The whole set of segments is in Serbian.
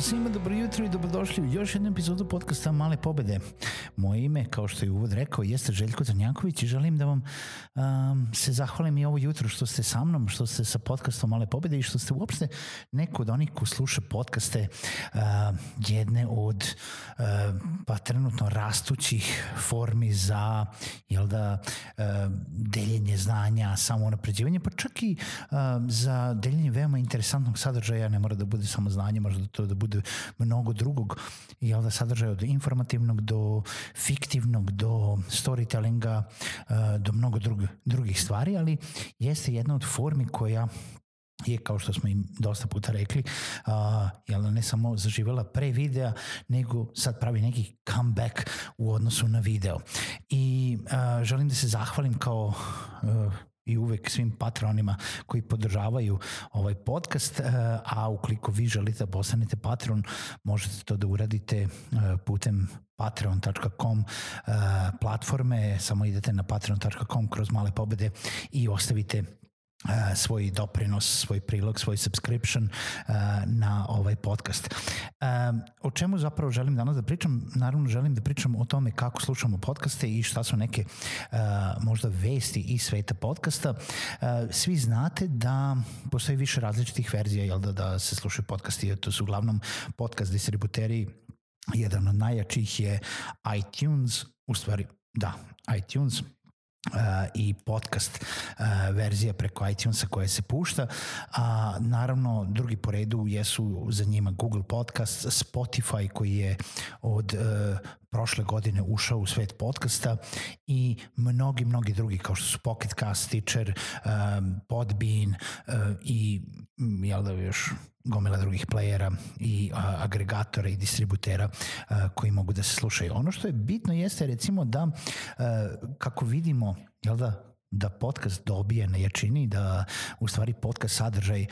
Svima, dobro jutro i dobrodošli u još jednu epizodu podcasta Male pobede. Moje ime, kao što je uvod rekao, jeste Željko Crnjaković i želim da vam um, se zahvalim i ovo jutro što ste sa mnom, što ste sa podcastom Male pobede i što ste uopšte neko od onih ko sluša podcaste uh, jedne od uh, pa trenutno rastućih formi za jel da, uh, deljenje znanja, samo napređivanje, pa čak i uh, za deljenje veoma interesantnog sadržaja, ne mora da bude samo znanje, možda da to da bude mnogo drugog jel da, sadržaja od informativnog do fiktivnog, do storytellinga, uh, do mnogo drug, drugih stvari, ali jeste jedna od formi koja je, kao što smo im dosta puta rekli, uh, jel da, ne samo zaživela pre videa, nego sad pravi neki comeback u odnosu na video. I uh, želim da se zahvalim kao i uvek svim patronima koji podržavaju ovaj podcast, eh, a ukoliko vi želite da postanete patron, možete to da uradite eh, putem patreon.com eh, platforme, samo idete na patreon.com kroz male pobede i ostavite svoj doprinos, svoj prilog, svoj subscription uh, na ovaj podcast. Uh, o čemu zapravo želim danas da pričam? Naravno želim da pričam o tome kako slušamo podcaste i šta su neke možda vesti iz sveta podcasta. Svi znate da postoji više različitih verzija jel da, da se slušaju podcasti, to su uglavnom podcast distributeri jedan od najjačih je iTunes, u stvari da, iTunes, Uh, i podcast uh, verzija preko iTunesa koja se pušta, a naravno drugi po redu jesu za njima Google Podcast, Spotify koji je od uh, prošle godine ušao u svet podcasta i mnogi, mnogi drugi kao što su Pocket Cast, Stitcher, um, Podbean uh, i jel da još gomila drugih playera i a, agregatora i distributera a, koji mogu da se slušaju. Ono što je bitno jeste recimo da a, kako vidimo, jel da, da podcast dobije na jačini, da u stvari podcast sadržaj e,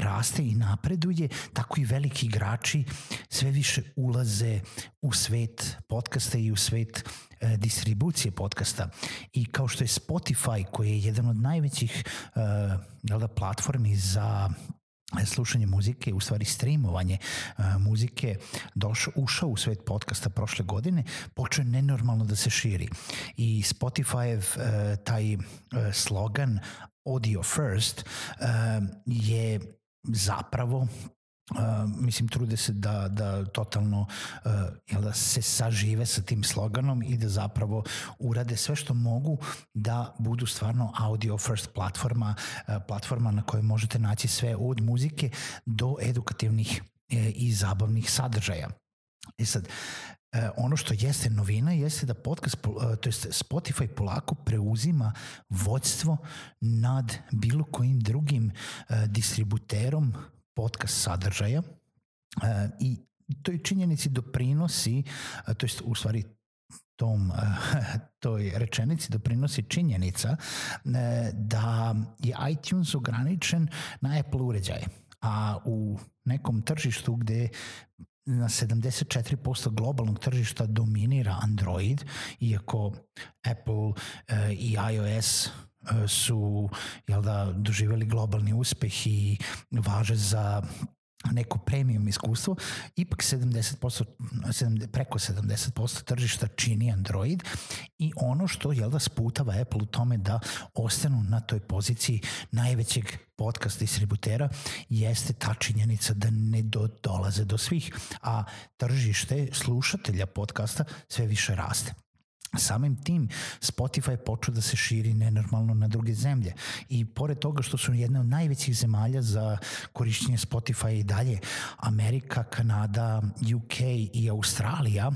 raste i napreduje, tako i veliki igrači sve više ulaze u svet podcasta i u svet e, distribucije podcasta. I kao što je Spotify, koji je jedan od najvećih e, da, platformi za slušanje muzike, u stvari streamovanje uh, muzike došao, ušao u svet podcasta prošle godine, počeo nenormalno da se širi. I Spotify uh, taj uh, slogan audio first uh, je zapravo Uh, mislim trude se da da totalno uh, jel da se sažive sa tim sloganom i da zapravo urade sve što mogu da budu stvarno audio first platforma uh, platforma na kojoj možete naći sve od muzike do edukativnih uh, i zabavnih sadržaja. I sad, ono što jeste novina jeste da podcast, to jest Spotify polako preuzima vođstvo nad bilo kojim drugim distributerom podcast sadržaja e, i toj činjenici doprinosi, e, to je u stvari tom e, toj rečenici doprinosi činjenica da je iTunes ograničen na Apple uređaje, a u nekom tržištu gde na 74% globalnog tržišta dominira Android, iako Apple i iOS su jel da, doživjeli globalni uspeh i važe za neko premium iskustvo, ipak 70%, 70, preko 70% tržišta čini Android i ono što jel da sputava Apple u tome da ostanu na toj poziciji najvećeg podcast distributera jeste ta činjenica da ne do, dolaze do svih, a tržište slušatelja podcasta sve više raste. Samim tim Spotify počeo da se širi nenormalno na druge zemlje. I pored toga što su jedne od najvećih zemalja za korišćenje Spotify i dalje Amerika, Kanada, UK i Australija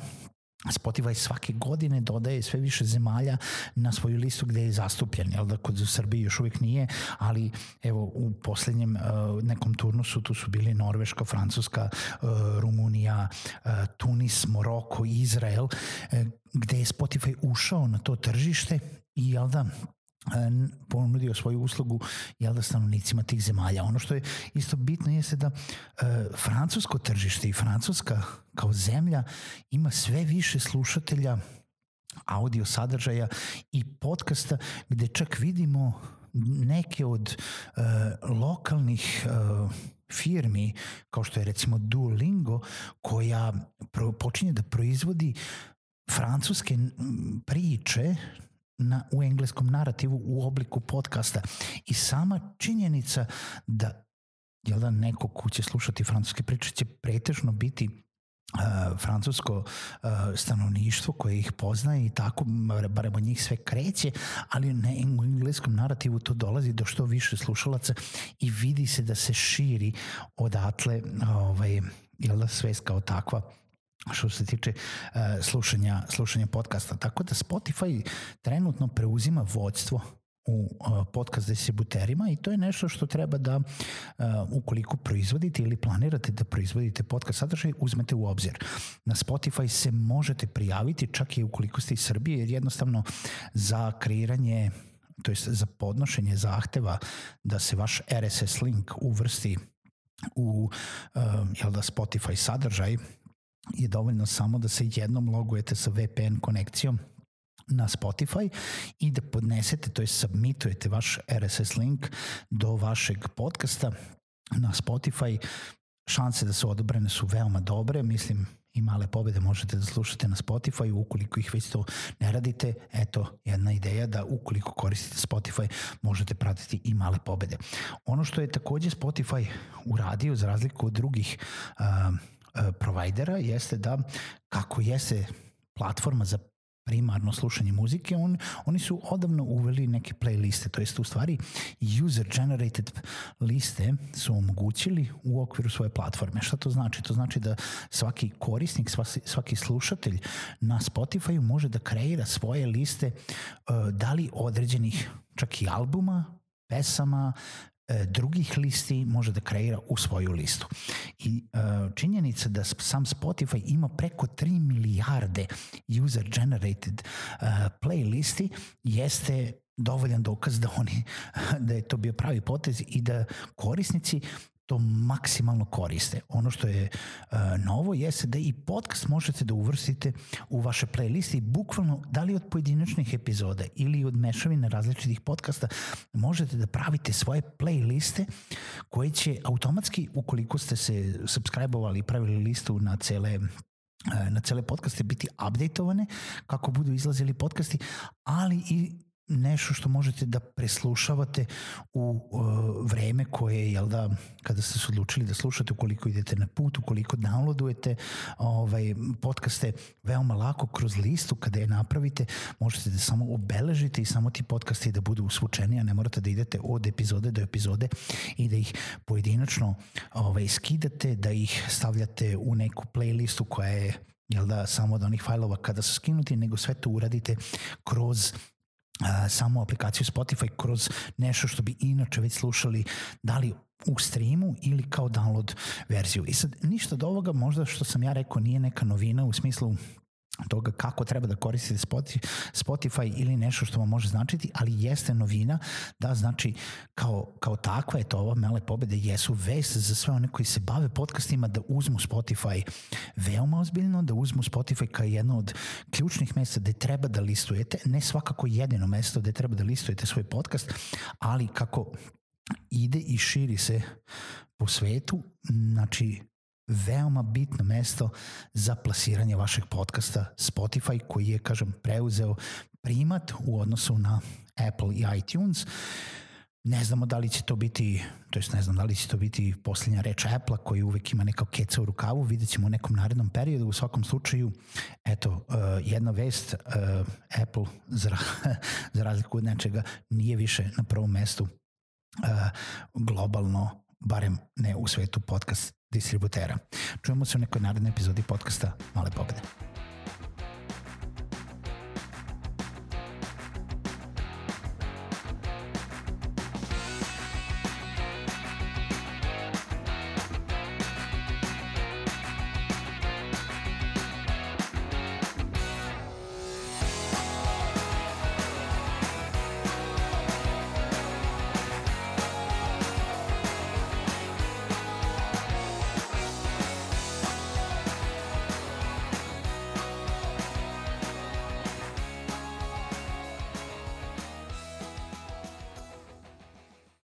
Spotify svake godine dodaje sve više zemalja na svoju listu gde je zastupljen, jel da kod Srbije još uvijek nije, ali evo u poslednjem uh, nekom turnusu tu su bili Norveška, Francuska, uh, Rumunija, uh, Tunis, Moroko, Izrael, uh, gde je Spotify ušao na to tržište i jel da ponudio svoju uslugu jel da stanovnicima tih zemalja. Ono što je isto bitno jeste da e, francusko tržište i francuska kao zemlja ima sve više slušatelja audio sadržaja i podcasta gde čak vidimo neke od e, lokalnih e, firmi kao što je recimo Duolingo koja pro, počinje da proizvodi francuske priče na, u engleskom narativu u obliku podcasta. I sama činjenica da jel da neko ko će slušati francuske priče će pretežno biti Uh, francusko uh, stanovništvo koje ih poznaje i tako barem od njih sve kreće, ali u engleskom narativu to dolazi do što više slušalaca i vidi se da se širi odatle ovaj, jel da svest kao takva što se tiče uh, slušanja, slušanja podcasta. Tako da Spotify trenutno preuzima vođstvo u uh, podcast distributerima i to je nešto što treba da uh, ukoliko proizvodite ili planirate da proizvodite podcast sadržaj uzmete u obzir. Na Spotify se možete prijaviti čak i ukoliko ste iz Srbije jer jednostavno za kreiranje to jest za podnošenje zahteva da se vaš RSS link uvrsti u jel da Spotify sadržaj je dovoljno samo da se jednom logujete sa VPN konekcijom na Spotify i da podnesete, to je submitujete vaš RSS link do vašeg podcasta na Spotify. Šanse da su odobrene su veoma dobre, mislim i male pobede možete da slušate na Spotify, ukoliko ih već to ne radite, eto jedna ideja da ukoliko koristite Spotify možete pratiti i male pobede. Ono što je takođe Spotify uradio za razliku od drugih uh, provajdera jeste da kako jeste platforma za primarno slušanje muzike, on, oni su odavno uveli neke playliste, to jest u stvari user-generated liste su omogućili u okviru svoje platforme. Šta to znači? To znači da svaki korisnik, svaki, slušatelj na Spotify može da kreira svoje liste uh, da li određenih čak i albuma, pesama, E, drugih listi može da kreira u svoju listu. I uh, činjenica da sam Spotify ima preko 3 milijarde user generated uh, playlisti jeste dovoljan dokaz da oni da je to bio pravi potez i da korisnici to maksimalno koriste. Ono što je uh, novo jeste da i podcast možete da uvrstite u vaše playliste i bukvalno da li od pojedinačnih epizoda ili od mešavina različitih podcasta možete da pravite svoje playliste koje će automatski ukoliko ste se subscribe-ovali i pravili listu na cele na cele podcaste biti updateovane kako budu izlazili podcasti, ali i nešto što možete da preslušavate u uh, vreme koje, jel da, kada ste se odlučili da slušate, ukoliko idete na put, ukoliko downloadujete ovaj, podcaste, veoma lako kroz listu kada je napravite, možete da samo obeležite i samo ti podcasti da budu usvučeni, a ne morate da idete od epizode do epizode i da ih pojedinačno ovaj, skidate, da ih stavljate u neku playlistu koja je jel da, samo od onih fajlova kada su skinuti, nego sve to uradite kroz samu aplikaciju Spotify kroz nešto što bi inače već slušali da li u streamu ili kao download verziju. I sad ništa od ovoga možda što sam ja rekao nije neka novina u smislu toga kako treba da koristite Spotify ili nešto što vam može značiti, ali jeste novina da znači kao, kao takva je to ova male pobede jesu vest za sve one koji se bave podcastima da uzmu Spotify veoma ozbiljno, da uzmu Spotify kao jedno od ključnih mesta gde treba da listujete, ne svakako jedino mesto gde treba da listujete svoj podcast, ali kako ide i širi se po svetu, znači veoma bitno mesto za plasiranje vašeg podcasta Spotify koji je, kažem, preuzeo primat u odnosu na Apple i iTunes. Ne znamo da li će to biti, to jest ne znam da li će to biti posljednja reč Apple-a koji uvek ima neka keca u rukavu, vidjet ćemo u nekom narednom periodu. U svakom slučaju, eto, uh, jedna vest, uh, Apple za, za razliku od nečega nije više na prvom mestu uh, globalno, barem ne u svetu podcast distributera. Čujemo se u nekoj narednoj epizodi podcasta Male pobede.